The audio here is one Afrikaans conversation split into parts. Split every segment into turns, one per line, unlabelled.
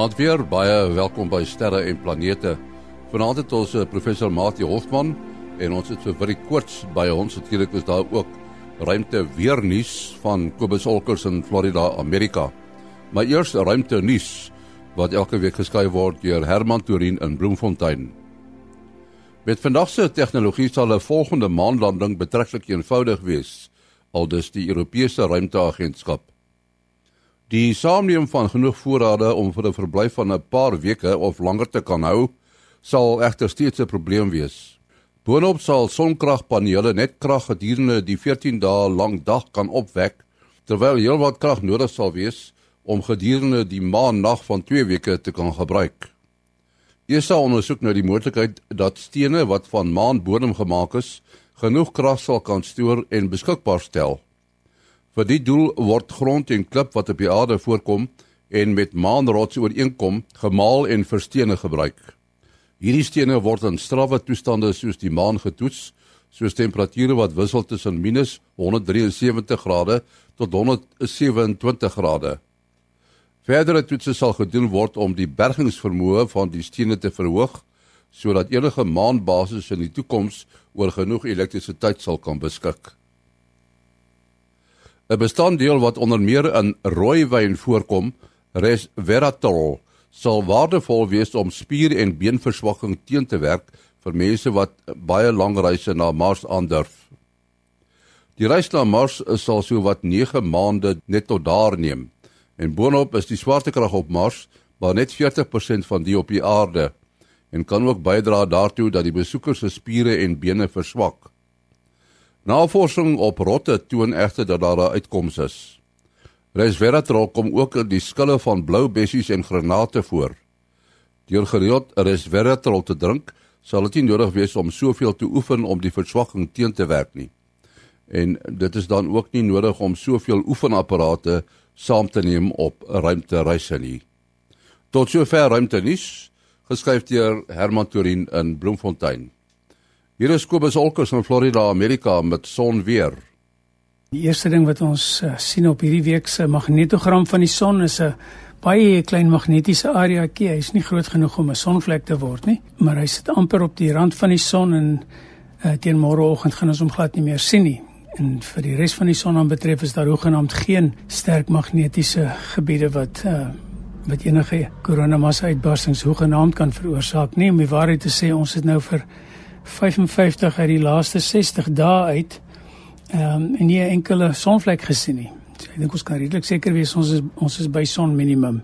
Goeienaand weer, baie welkom by Sterre en Planete. Vanaand het ons eh, professor Mati Hofman en ons het vir Willie Koorts by ons. Natuurlik is daar ook ruimte weer nuus van Kobus Olkers in Florida, Amerika. Maar eers ruimte nuus wat elke week geskryf word deur Herman Torin in Bloemfontein. Met vandag se tegnologie sal 'n volgende maanlanding betreklik eenvoudig wees, aldus die Europese Ruimteagentskap. Die saamneem van genoeg voorrade om vir 'n verblyf van 'n paar weke of langer te kan hou, sal egter steeds 'n probleem wees. Boonop sal sonkragpanele net krag gedurende die 14 dae lank dag kan opwek, terwyl heelwat krag nodig sal wees om gedurende die maan-nag van 2 weke te kan gebruik. ESA ondersoek nou die moontlikheid dat stene wat van maanbodem gemaak is, genoeg krag sal kan stoor en beskikbaar stel. Vir die doel word grond en klip wat op die aarde voorkom en met maanrots ooreenkom gemaal en verstene gebruik. Hierdie stene word in strawwe toestande soos die maan getoets, soos temperature wat wissel tussen -173 grade tot 127 grade. Verdere toetse sal gedoen word om die bergingsvermoë van die stene te verhoog sodat enige maanbasis in die toekoms oor genoeg elektrisiteit sal kan beskik. 'n bestanddeel wat onder meer in rooiwyn voorkom, resveratrol, sal waardevol wees om spier- en beenverswakking teen te werk vir mense wat baie lang reise na Mars aandurf. Die reis na Mars sal so wat 9 maande net tot daar neem. En boonop is die swaartekrag op Mars maar net 40% van die op die aarde en kan ook bydra daartoe dat die besoekers se spiere en bene verswak. Navorsing op rotte toon egter dat daar 'n uitkoms is. Resveratrol kom ook in die skille van blou bessies en granate voor. Deur gereeld resveratrol te drink, sal dit nie nodig wees om soveel te oefen om die verswakking teen te werk nie. En dit is dan ook nie nodig om soveel oefenapparate saam te neem op ruimtereise nie. Tot sover ruimtenis, geskryf deur Herman Torin in Bloemfontein. Hier is Kobus Olkers in Florida, Amerika met son weer.
Die eerste ding wat ons uh, sien op hierdie week se magnetogram van die son is 'n baie klein magnetiese areaatjie. Hy's nie groot genoeg om 'n sonvlek te word nie, maar hy sit amper op die rand van die son en uh, teen môreoggend gaan ons hom glad nie meer sien nie. En vir die res van die son aan betref is daar hoegenaamd geen sterk magnetiese gebiede wat uh, wat enige koronamassa uitbarstings hoegenaamd kan veroorsaak nie. Om die waarheid te sê, ons het nou vir 55 uit die laaste 60 dae uit ehm um, en nie 'n enkele sonvlek gesien nie. So, ek dink ons kan redelik seker wees ons is ons is by son minimum.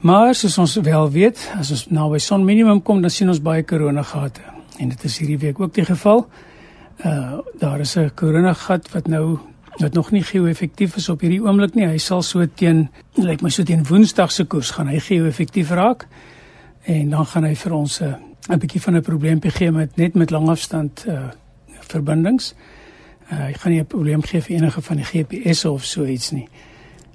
Maar soos ons wel weet, as ons nou by son minimum kom, dan sien ons baie koronagate. En dit is hierdie week ook die geval. Uh daar is 'n koronagat wat nou wat nog nie geo-effektief is op hierdie oomblik nie. Hy sal so teen lyk my so teen Woensdag se koers gaan hy geo-effektief raak. En dan gaan hy vir ons 'n uh, 'n bietjie van 'n probleempie gee met net met langafstand uh verbindings. Uh hy gaan nie 'n probleem gee vir enige van die GPS of so iets nie.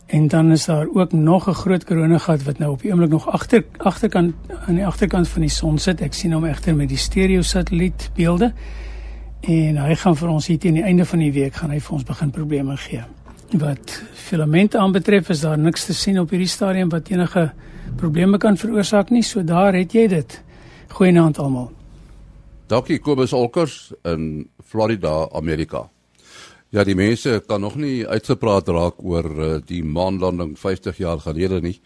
En dan is daar ook nog 'n groot koronagat wat nou op die oomblik nog agter agterkant aan die agterkant van die son sit. Ek sien hom egter met die stereo satelliet beelde. En hy gaan vir ons hier teen die einde van die week gaan hy vir ons begin probleme gee. Wat filamente aanbetref is daar niks te sien op hierdie stadium wat enige probleme kan veroorsaak nie. So daar het jy dit. Goeienaand almal.
Dankie Kobus Olkers in Florida, Amerika. Ja, die mense kan nog nie uitgepraat raak oor uh, die maanlanding 50 jaar gelede nie.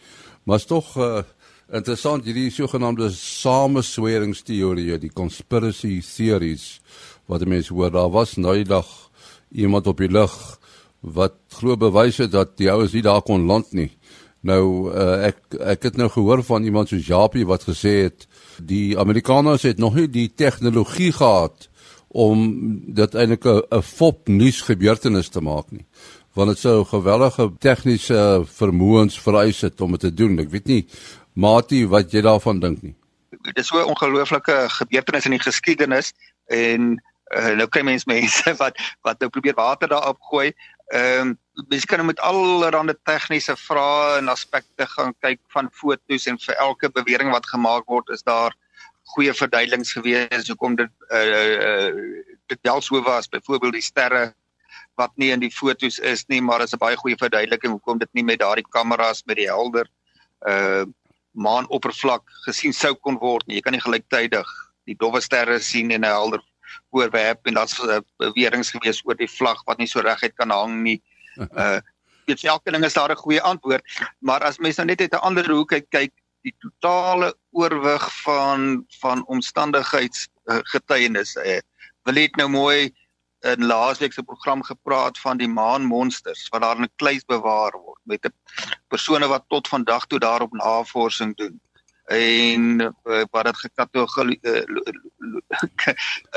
Maar is tog uh, interessant hierdie sogenaamde samesweringsteorieë, die conspiracy theories wat mense hoor. Daar was nou die dag iemand op die lug wat glo bewys het dat die ouens nie daar kon land nie. Nou uh, ek ek het nou gehoor van iemand soos Japie wat gesê het die Amerikaners het nog nie die tegnologie gehad om dit eintlik 'n fop nuus gebeurtenis te maak nie. Want dit sou geweldige tegniese vermoëns vereis het om dit te doen. Ek weet nie Mati wat jy daarvan dink nie?
Dit is so 'n ongelooflike gebeurtenis in die geskiedenis en uh, nou kry mense mense wat wat nou probeer water daarop gooi ehm um, mens kan met allerlei tegniese vrae en aspekte gaan kyk van fotos en vir elke bewering wat gemaak word is daar goeie verduidelings gewees hoekom dit uh, uh dit so was byvoorbeeld die sterre wat nie in die fotos is nie maar is 'n baie goeie verduideliking hoekom dit nie met daardie kameras met die helder uh maanoppervlak gesien sou kon word nie. Jy kan nie gelyktydig die dowwe sterre sien en 'n helder voorwerp en daar's uh, beweringe gewees oor die vlag wat nie so reguit kan hang nie. Uh weet elke ding is daar 'n goeie antwoord, maar as mens nou net uit 'n ander hoek kyk, kyk die totale oorwig van van omstandigheids uh, getuienis. Uh, wil net nou mooi in laasweek se program gepraat van die maanmonsters wat daar in 'n kluis bewaar word met 'n persone wat tot vandag toe daarop navorsing doen en uh, wat dit gekatalogiseer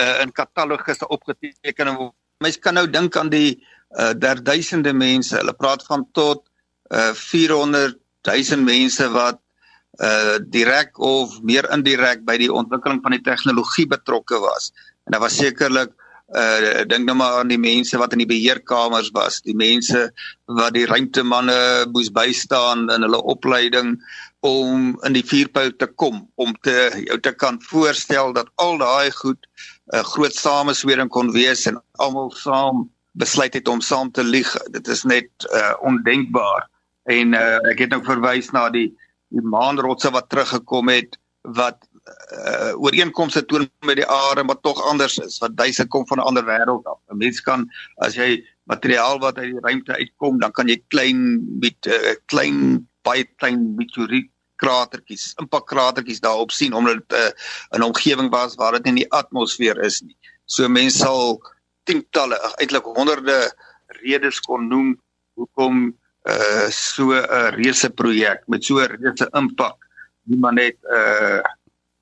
uh, in katalogusse opgeteken word. Mense kan nou dink aan die uh, derduisende mense. Hulle praat van tot uh, 400 000 mense wat uh direk of meer indirek by die ontwikkeling van die tegnologie betrokke was. En daar was sekerlik uh dink nou maar aan die mense wat in die beheerkamers was, die mense wat die ruimtemanne moes bystaan in hulle opleiding om in die vuurpyl te kom om te jou te kan voorstel dat al daai goed 'n uh, groot sameswering kon wees en almal saam besluit het om saam te lieg. Dit is net uh ondenkbaar. En uh ek het nou verwys na die die maanrotse wat teruggekom het wat uh, ooreenkomste toon met die aarde wat tog anders is wat duise kom van 'n ander wêreld af. 'n Mens kan as jy materiaal wat uit die ruimte uitkom, dan kan jy klein met 'n uh, klein baie klein meteoriet kratertjies, impakkratertjies daarop sien omdat dit uh, 'n omgewing was waar dit in die atmosfeer is nie. So mense sal tientalle, eintlik honderde redes kon noem hoekom uh so 'n reuse projek met so 'n reuse impak nie maar net 'n uh,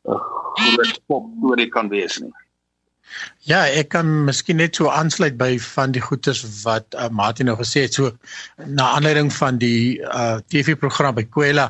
'n groot pop storie kan wees nie.
Ja, ek kan miskien net so aansluit by van die goeters wat uh, Martin nou gesê het so na aanleiding van die uh, TV-program by Kwela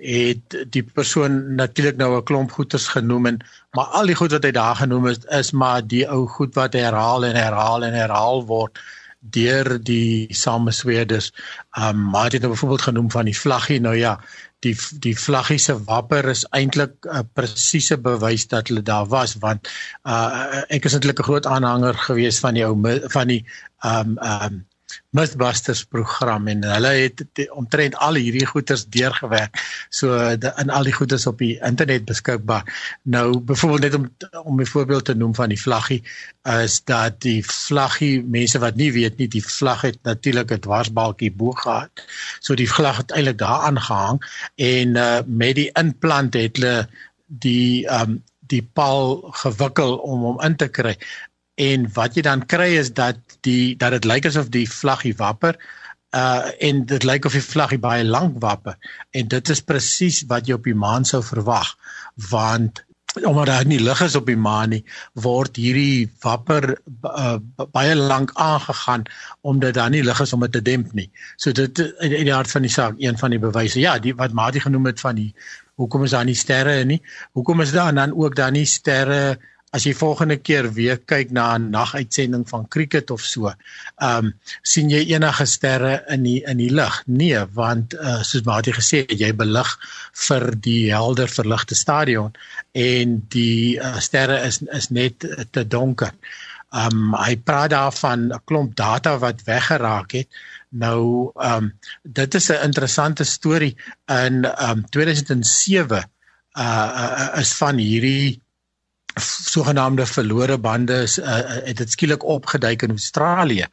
het die persoon natuurlik nou 'n klomp goeters genoem en maar al die goed wat hy daar genoem het is maar die ou goed wat herhaal en herhaal en herhaal word deur die samesweerders. Um maar het nou byvoorbeeld genoem van die vlaggie nou ja, die die vlaggie se wapper is eintlik 'n presiese bewys dat hulle daar was want uh ek is eintlik 'n groot aanhanger gewees van die ou van die um um Mythbusters program en hulle het omtrent al hierdie goeders deurgewerk. So de, in al die goeders op die internet beskikbaar. Nou byvoorbeeld net om om 'n voorbeeld te noem van die vlaggie is dat die vlaggie mense wat nie weet nie, die vlag het natuurlik 'n dwarsbalkie bo gehad. So die vlag het eintlik daar aangehang en uh, met die implant het hulle die um die paal gewikkel om hom in te kry en wat jy dan kry is dat die dat dit lyk asof die vlaggie wapper uh en dit lyk of die vlaggie baie lank wapper en dit is presies wat jy op die maan sou verwag want omdat daar nie lig is op die maan nie word hierdie wapper uh, baie lank aangegaan omdat daar nie lig is om dit te demp nie. So dit in die aard van die saak een van die bewyse. Ja die wat Mati genoem het van die hoekom is daar nie sterre nie? Hoekom is daar dan ook daar nie sterre as jy volgende keer weer kyk na 'n naguitsending van cricket of so, ehm um, sien jy enige sterre in die in die lug? Nee, want uh, soos wat jy gesê het, jy belig vir die helder verligte stadion en die uh, sterre is is net te donker. Ehm um, hy praat daarvan 'n klomp data wat weggeraak het. Nou ehm um, dit is 'n interessante storie in ehm um, 2007 uh, uh is van hierdie sogenaamde verlore bande is uh, het dit skielik opgeduik in Australië.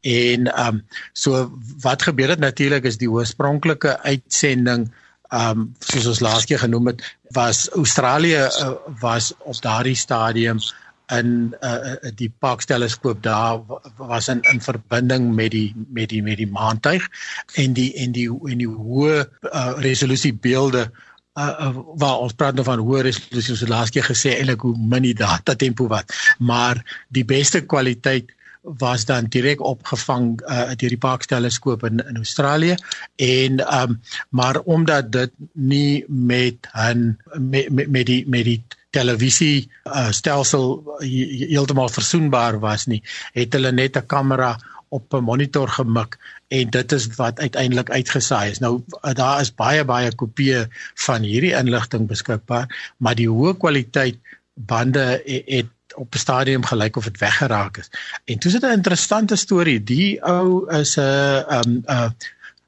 En ehm um, so wat gebeur het natuurlik is die oorspronklike uitsending ehm um, soos ons laas keer genoem het was Australië uh, was op daardie stadium in uh, die Parkes teleskoop daar was in in verbinding met die met die met die maantuig en die en die en die hoë uh, resolusie beelde uh, uh, waar ons praat nou van hoë resolusie soos laas keer gesê eintlik hoe min die data tempo wat. Maar die beste kwaliteit was dan direk opgevang uh, deur die Parkes teleskoop in in Australië. En um, maar omdat dit nie met 'n met, met met die met die televisie uh, stelsel heeltemal versoenbaar was nie het hulle net 'n kamera op 'n monitor gemik en dit is wat uiteindelik uitgesaai is. Nou daar is baie baie kopieë van hierdie inligting beskikbaar, maar die hoë kwaliteit bande het op 'n stadium gelyk of dit weggeraak is. En toe is dit 'n interessante storie. Die ou is 'n 'n 'n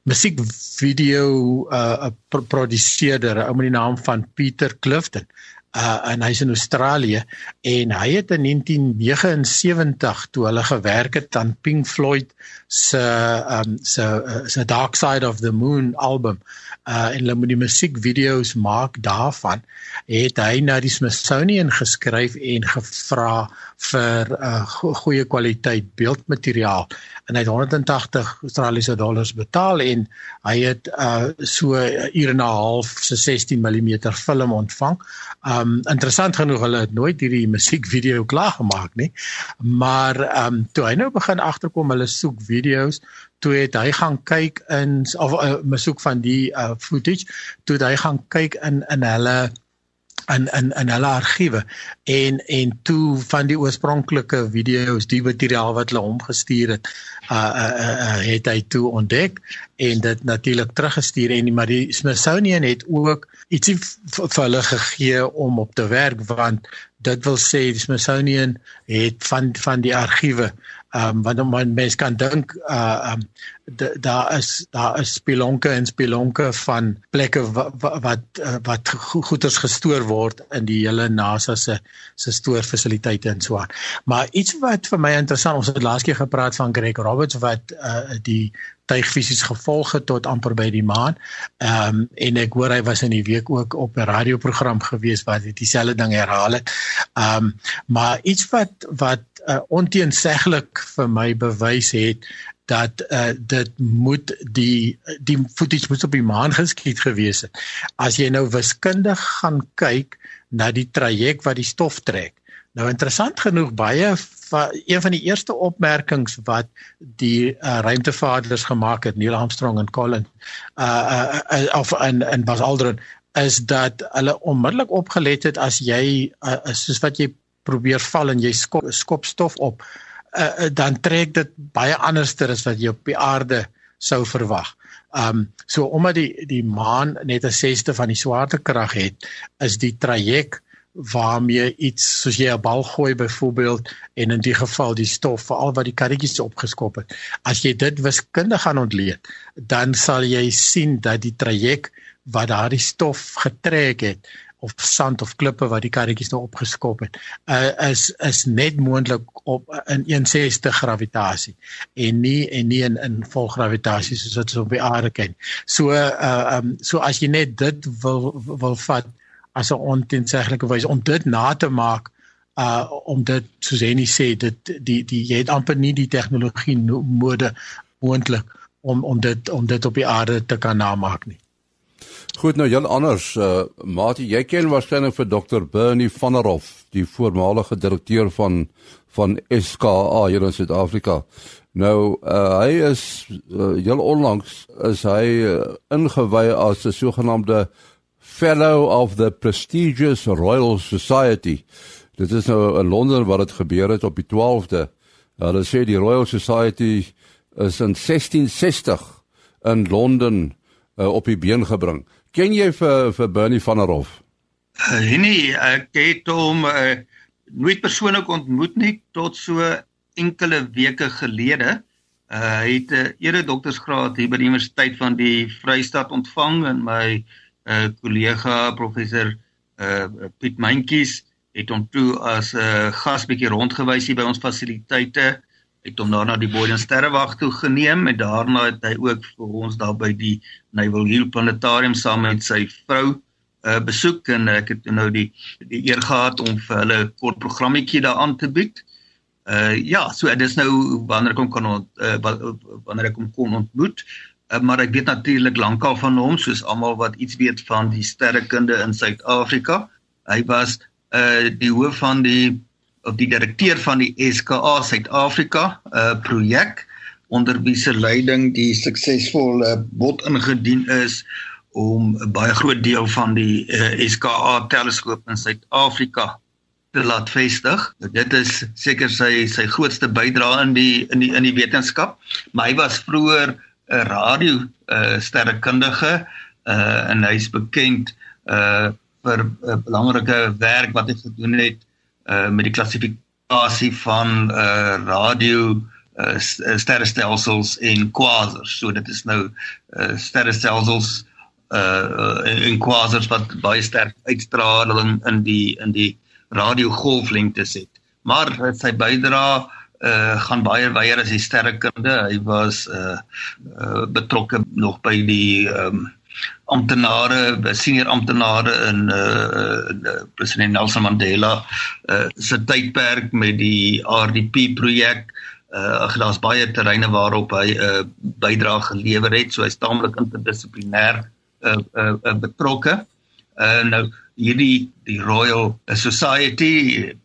musiekvideo uh produseerder, ou met die naam van Peter Clifton uh en hy's in Australië en hy het in 1979 toe hulle gewerk het aan Pink Floyd se um se uh, se Dark Side of the Moon album. Uh en hulle moet die musiekvideo's maak daarvan. Het hy na die Smithsonian geskryf en gevra vir 'n uh, goeie kwaliteit beeldmateriaal en hy het 180 Australiese dollars betaal en hy het uh so uur en 'n half se 16 mm film ontvang. Um interessant genoeg hulle het nooit hierdie musiekvideo klaar gemaak nie. Maar um toe hy nou begin agterkom hulle soek video's toe het hy gaan kyk in of 'n uh, besoek van die uh footage toe hy gaan kyk in in hulle in in in hulle argiewe. En en toe van die oorspronklike video's die materiaal wat hulle hom gestuur het uh, uh, uh, uh het hy toe ontdek en dit natuurlik teruggestuur. En maar die Smithsonian het ook ietsie vir hulle gegee om op te werk want dit wil sê die Smithsonian het van van die argiewe um, want dan mens kan dink uh um, daar is daar is spelonke en spelonke van plekke wat wat uh, wat goederes gestoor word in die hele NASA se se stoorfasiliteite en so aan. Maar iets wat vir my interessant, ons het laas keer gepraat van Greg Roberts wat uh die tuig fisies gevolg het tot amper by die maan. Ehm um, en ek hoor hy was in die week ook op 'n radioprogram gewees wat dieselfde ding herhaal het. Ehm um, maar iets wat wat uh, onteenseglik vir my bewys het dat uh, dit moet die die footage moet op die maan geskiet gewees het. As jy nou wiskundig gaan kyk na die traject wat die stof trek. Nou interessant genoeg baie van een van die eerste opmerkings wat die uh, ruimtevaarders gemaak het Neil Armstrong en Colin uh, uh, uh of en en Buzz Aldrin is dat hulle onmiddellik opgelet het as jy uh, soos wat jy probeer val en jy skop, skop stof op, uh, uh, dan trek dit baie anderster as wat jy op die aarde sou verwag. Um so omdat die die maan net 'n sesde van die swaartekrag het, is die traject waarmee iets soos jy 'n bal gooi byvoorbeeld en in die geval die stof veral wat die karretjies opgeskop het. As jy dit wiskundig gaan ontleed, dan sal jy sien dat die traject wat daardie stof getrek het of sand of klippe wat die karretjies nou opgeskop het uh, is is net moontlik op in 160 gravitasie en nie en nie in in volgravitasie soos wat ons op die aarde ken. So uh um so as jy net dit wil wil vat as 'n ontenseglike wys om dit na te maak uh om dit soos hy sê dit die die jy het amper nie die tegnologie mode moontlik om om dit om dit op die aarde te kan namaak nie.
Goed nou heel anders uh Mati jy ken waarskynlik vir Dr Bernie van der Hof die voormalige direkteur van van SKA hier in Suid-Afrika. Nou uh hy is uh, heel onlangs is hy uh, ingewy as 'n sogenaamde fellow of the prestigious Royal Society. Dit is nou in Londen waar dit gebeur het op die 12de. Hulle sê die Royal Society is in 1660 in Londen uh, op die been gebring. Ken jy vir vir Bernie van der Hof?
Uh, nee, ek het hom uh, nooit persoonlik ontmoet nie tot so enkele weke gelede. Uh, hy het 'n uh, ere doktorsgraad hier by die Universiteit van die Vrystaat ontvang en my uh, kollega professor uh, Piet Mentjies het hom toe as 'n uh, gas bietjie rondgewys hier by ons fasiliteite het hom daarna die Boden Sterrewag toe geneem en daarna het hy ook vir ons daar by die Naval Hill Planetarium saam met sy vrou uh, besoek en ek het nou die die eer gehad om vir hulle 'n kort programmetjie daar aan te bied. Uh ja, so dit is nou wanneer ek hom kan ont, uh, wanneer ek hom kon ontmoet. Uh, maar ek weet natuurlik lankal van hom soos almal wat iets weet van die sterrekunde in Suid-Afrika. Hy was uh die hoof van die of die direkteur van die SKA Suid-Afrika uh, projek onder wie se leiding die suksesvolle bod ingedien is om 'n baie groot deel van die uh, SKA teleskoop in Suid-Afrika te laat vestig. Dit is seker sy sy grootste bydrae in die in die in die wetenskap, maar hy was vroeër 'n radio uh, sterrekundige uh, en hy's bekend uh, vir 'n belangrike werk wat hy gedoen het uh met die klassifikasie van uh radio uh, sterrestelsels en quasars. So dit is nou uh, sterrestelsels uh en quasars wat baie sterk uitstraling in die in die radiogolflengtes het. Maar sy bydrae uh gaan baie wyer as die sterrekunde. Hy was uh, uh betrokke nog by die um amptenare, senior amptenare in uh, uh president Nelson Mandela uh se tydperk met die RDP projek. Uh daar's baie terreine waarop hy 'n uh, bydrae gelewer het, so hy's taamlik interdissiplinêr uh, uh, uh betrokke. Uh nou hierdie die Royal Society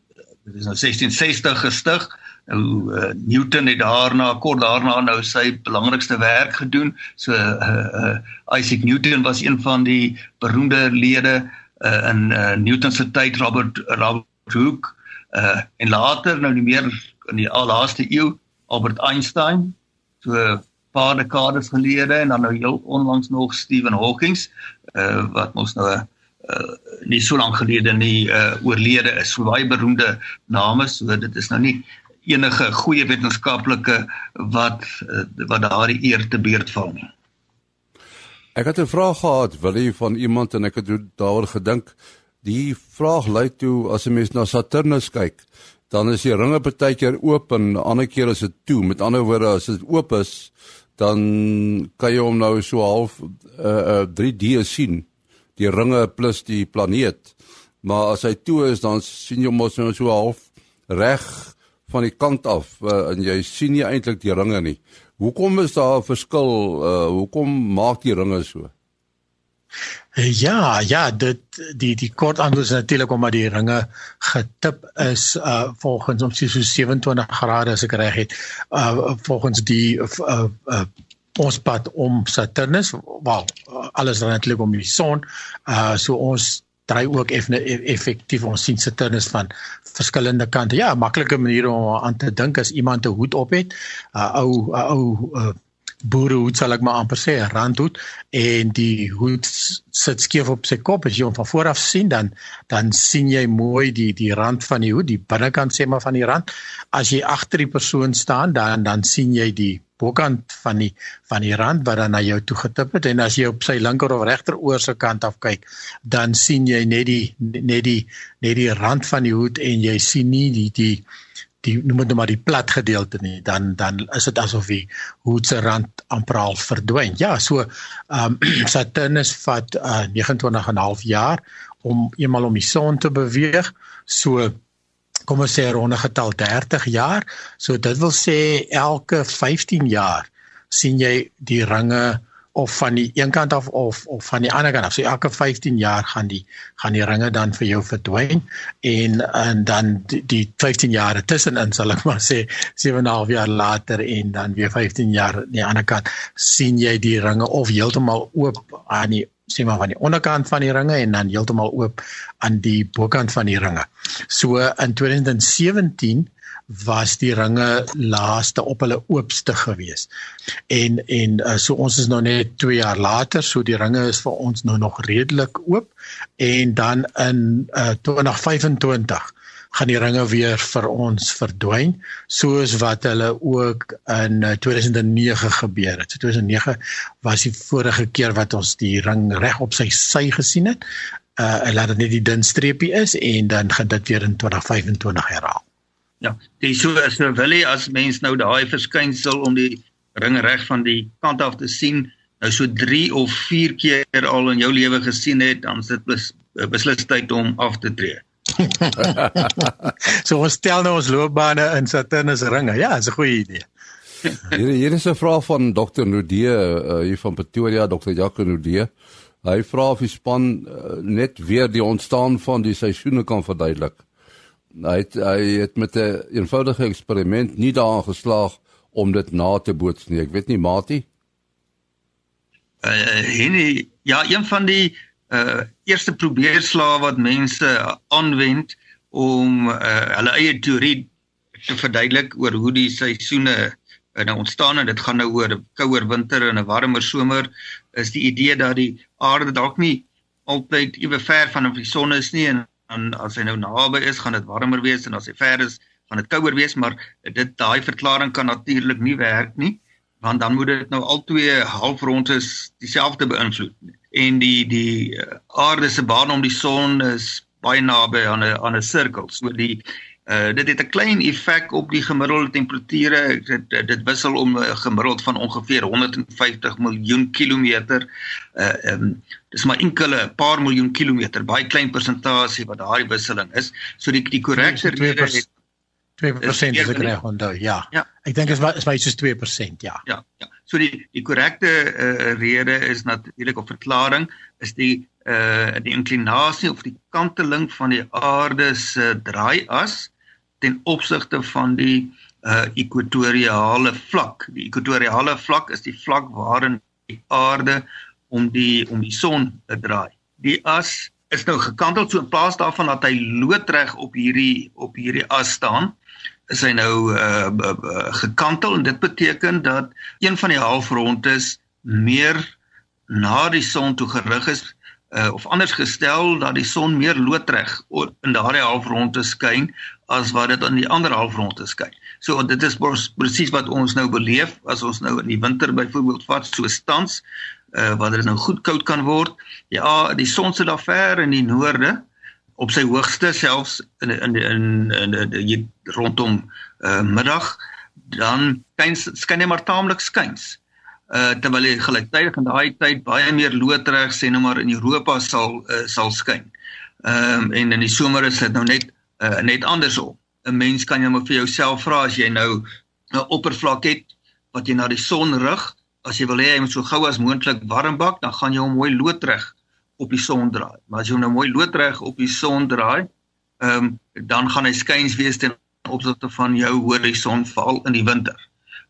dit is nou 1660 gestig. Nou uh, Newton het daarna kort daarna nou sy belangrikste werk gedoen. So uh, uh, Isaac Newton was een van die beroemde lede uh, in uh, Newton se tyd Robert Robert Hooke uh, en later nou nie meer in die laaste eeu Albert Einstein. So paar dekades gelede en dan nou heel onlangs nog Stephen Hawking uh, wat mos nou 'n uh, nie so lank gelede nie uh, oorlede is. So baie beroemde name, so dit is nou nie enige goeie wetenskaplike wat uh, wat daardie eer te beurt val nie.
Ek het 'n vraag gehad, wil jy van iemand en ek het daaroor gedink. Die vraag lui toe as 'n mens na Saturnus kyk, dan is die ringe partykeer oop en ander keer is dit toe. Met ander woorde, as dit oop is, dan kan jy hom nou so half uh, uh, 3D sien die ringe plus die planeet. Maar as hy toe is dan sien jy mos nou so half reg van die kant af uh, en jy sien nie eintlik die ringe nie. Hoekom is daar 'n verskil? Uh, hoekom maak die ringe so?
Ja, ja, dit die die kort antwoord is natuurlik omdat die ringe getip is uh volgens om so 27 grade as ek reg het. Uh volgens die uh, uh ons pad om Saturnus, wel alles dan eintlik om die son. Uh so ons dry ook effektief ons sien Saturnus van verskillende kante. Ja, maklike manier om aan te dink as iemand 'n hoed op het, 'n ou ou uh, boerehoed sal ek maar amper sê, 'n randhoed en die hoed sit skeef op sy kop as jy hom van voor af sien dan dan sien jy mooi die die rand van die hoed, die binnekant sê maar van die rand. As jy agter die persoon staan, dan dan sien jy die bokant van die van die rand wat dan na jou toe getip het en as jy op sy linker of regter oor se kant af kyk, dan sien jy net die net die net die rand van die hoed en jy sien nie die die die noem dit nou maar die plat gedeelte nie dan dan is dit asof die hoed se rand amper al verdwyn. Ja, so ehm um, Saturnus vat uh, 29 en 'n half jaar om eenmal om die son te beweeg. So kom ons sê ronde getal 30 jaar. So dit wil sê elke 15 jaar sien jy die ringe of van die een kant af of of van die ander kant af. So elke 15 jaar gaan die gaan die ringe dan vir jou verdwyn en en dan die, die 15 jaar tussenin sal ek maar sê 7,5 jaar later en dan weer 15 jaar aan die ander kant sien jy die ringe of heeltemal oop aan die sê maar van die onderkant van die ringe en dan heeltemal oop aan die bokant van die ringe. So in 2017 was die ringe laaste op hulle oopste gewees. En en uh, so ons is nou net 2 jaar later, so die ringe is vir ons nou nog redelik oop en dan in uh, 2025 gaan die ringe weer vir ons verdwyn soos wat hulle ook in 2009 uh, gebeur het. So 2009 was die vorige keer wat ons die ring reg op sy sy gesien het. Uh laat dit net die dun streepie is en dan gaan dit weer in 2025 herhaal.
Ja, dis so as nou wil jy as mens nou daai verskynsel om die ring reg van die kant af te sien, nou so 3 of 4 keer al in jou lewe gesien het, dan is dit bes, beslis tyd om af te tree.
so ons stel nou ons loopbane in Saturnus ringe. Ja, dis 'n goeie idee.
hier hier is 'n vraag van Dr. Nudee uh, hier van Pretoria, Dr. Jacques Nudee. Hy vra of die span uh, net weer die ontstaan van die seisoene kan verduidelik hy het, hy het met 'n een eenvoudige eksperiment nie daaraan geslaag om dit na te boots nie. Ek weet nie Mati.
Uh Henny, ja, een van die uh eerste probeerslae wat mense aanwend om uh hulle eie teorie te verduidelik oor hoe die seisoene uh, nou ontstaan en dit gaan nou oor 'n kouer winter en 'n warmer somer is die idee dat die aarde dalk nie altyd ewe ver van die son is nie en dan as hy nou naby is, gaan dit warmer wees en as hy ver is, van dit kouer wees, maar dit daai verklaring kan natuurlik nie werk nie, want dan moet dit nou al twee halfrondes dieselfde beïnvloed. En die die uh, aarde se baan om die son is baie naby aan 'n aan 'n sirkel. So die Uh dit het 'n klein effek op die gemiddelde temperature. Dit dit wissel om 'n gemiddeld van ongeveer 150 miljoen kilometer. Uh um, dis maar enkele paar miljoen kilometer, baie klein persentasie wat daardie wisseling is. So die die korrekte rede
is 2% as ek reg onthou. Ja. ja. Ek dink is is baie soos 2%, ja.
Ja, ja. So die die korrekte uh, rede is natuurlik of verklaring is die uh die inklinasie of die kanteling van die aarde se draaias ten opsigte van die uh ekwatoriale vlak. Die ekwatoriale vlak is die vlak waarin die aarde om die om die son draai. Die as is nou gekantel so in plaas daarvan dat hy loodreg op hierdie op hierdie as staan, is hy nou uh, uh gekantel en dit beteken dat een van die halfrondes meer na die son toe gerig is uh, of anders gestel dat die son meer loodreg in daardie halfronde skyn as wat dit aan die ander halfronde skyn. So dit is presies wat ons nou beleef as ons nou in die winter byvoorbeeld vat so stans uh, wat dit nou goed koud kan word. Ja, die son sit daar ver in die noorde op sy hoogste selfs in in in, in, in, in rondom uh, middag dan skyn skyn hy maar taamlik skuins uh terwyl hy gelyktydig in daai tyd baie meer loodreg sê nou maar in Europa sal uh, sal skyn. Ehm um, en in die somer is dit nou net uh, net andersom. 'n Mens kan jy maar vir jouself vra as jy nou 'n oppervlak het wat jy na die son rig, as jy wil hê hy moet so gou as moontlik warm bak, dan gaan jy hom mooi loodreg op die son draai. Maar as jy hom nou mooi loodreg op die son draai, ehm um, dan gaan hy skuins wees ten opsigte van jou horison val in die winter.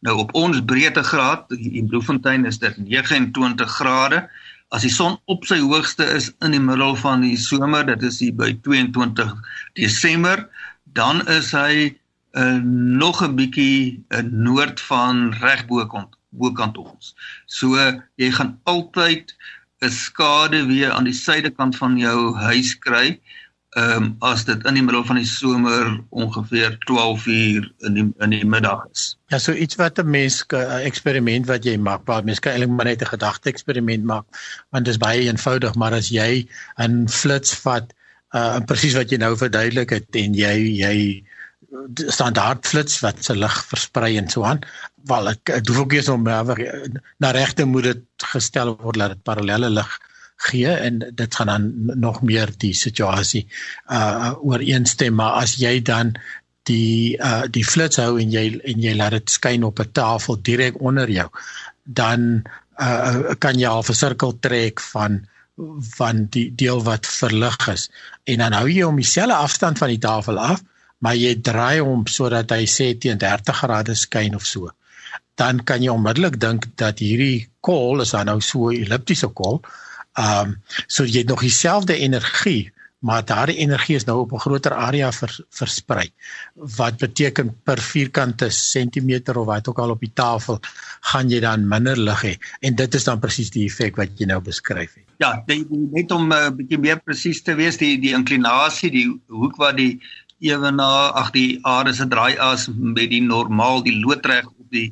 Nou op ons breedtegraad in Bloemfontein is dit 29 grade. As die son op sy hoogste is in die middel van die somer, dit is hier by 22 Desember, dan is hy uh, nog 'n bietjie uh, noord van regbokant bokant ons. So jy gaan altyd 'n skade weer aan die suidekant van jou huis kry ehm um, as dit in die middel van die somer ongeveer 12 uur in die in die middag is.
Ja, so iets wat 'n mens 'n eksperiment wat jy maak, waar mens kan eintlik maar net 'n gedagte eksperiment maak, want dit is baie eenvoudig, maar as jy 'n flits vat, uh presies wat jy nou verduidelik het en jy jy standaard flits wat se lig versprei en so aan, wel ek, ek hoef ook eers om uh, na regte moet dit gestel word dat dit parallelle lig gee en dit gaan dan nog meer die situasie uh ooreenstem. Maar as jy dan die uh die flits hou en jy en jy laat dit skyn op 'n tafel direk onder jou dan uh kan jy al 'n sirkel trek van van die deel wat verlig is. En dan hou jy om dieselfde afstand van die tafel af maar jy draai hom sodat hy sê teen 30 grade skyn of so dan kan jy onmiddellik dink dat hierdie kol is dan nou so 'n elliptiese kol Ehm um, so jy het nog dieselfde energie, maar daardie energie is nou op 'n groter area vers, versprei. Wat beteken per vierkante sentimeter of wat ook al op die tafel gaan jy dan minder lig hê en dit is dan presies die effek wat jy nou beskryf het.
Ja, die, die, net om 'n uh, bietjie meer presies te wees, die die inklinasie, die hoek wat die ewenaar ag die aarde se draaias met die normaal die loodreg op die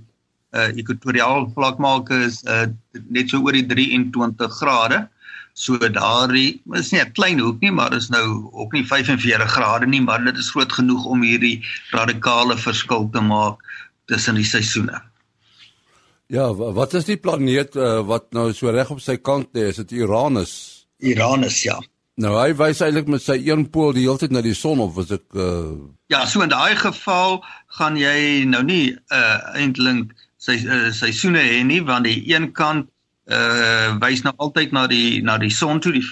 uh ekwatoriaal vlak maak is uh net so oor die 23 grade. So daardie is nie 'n klein hoek nie, maar is nou ook nie 45 grade nie, maar dit is groot genoeg om hierdie radikale verskil te maak tussen die seisoene.
Ja, wat is die planeet uh, wat nou so reg op sy kant lê? Is dit Uranus?
Uranus, ja.
Nou hy wys eintlik met sy een pool die hele tyd na die son of was ek uh...
Ja, so in daai geval gaan jy nou nie uh eintlik sy uh, seisoene hê nie want die een kant uh wys nou altyd na die na die son toe die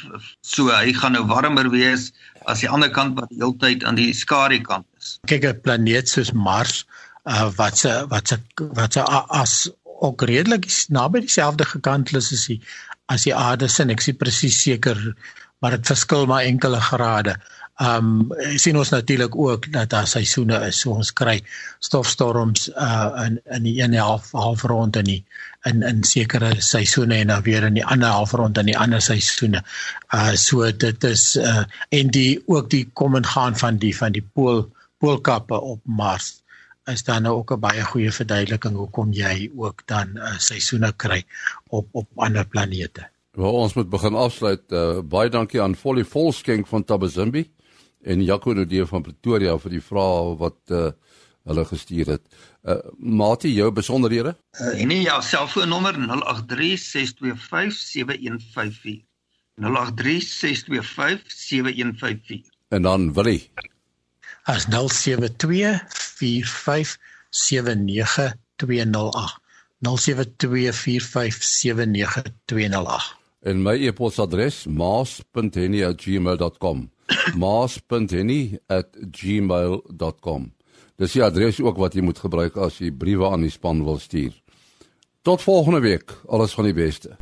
so hy gaan nou warmer wees as die ander kant wat heeltyd aan die skadu kant is.
Kyk 'n planeet soos Mars uh wat se wat se wat se as ook redelik naby dieselfde gekantel is as die as die aarde se ek sien presies seker maar dit verskil maar enkele grade. Um sien ons natuurlik ook dat daar seisoene is. So ons kry stofstorms uh in in die een half halfrond in die in in sekere seisoene en dan weer in die ander halfrond in die ander seisoene. Uh so dit is uh en die ook die kom en gaan van die van die pool poolkappe op Mars is dan nou ook 'n baie goeie verduideliking hoekom jy ook dan uh, seisoene kry op op ander planete.
Wel ons moet begin afsluit. Uh, baie dankie aan Folly Volskenk van Tabazimbi en Jaco Nodee van Pretoria vir die vrae wat uh, hulle gestuur het. Uh, Mati, jou besonderhede?
Uh, en ja, selfoonnommer 0836257154. 0836257154.
En dan Willie
as 0724579208 0724579208
en my e-posadres maas.henny@gmail.com maas.henny@gmail.com Dis die adres ook wat jy moet gebruik as jy briewe aan die span wil stuur. Tot volgende week. Alles van die beste.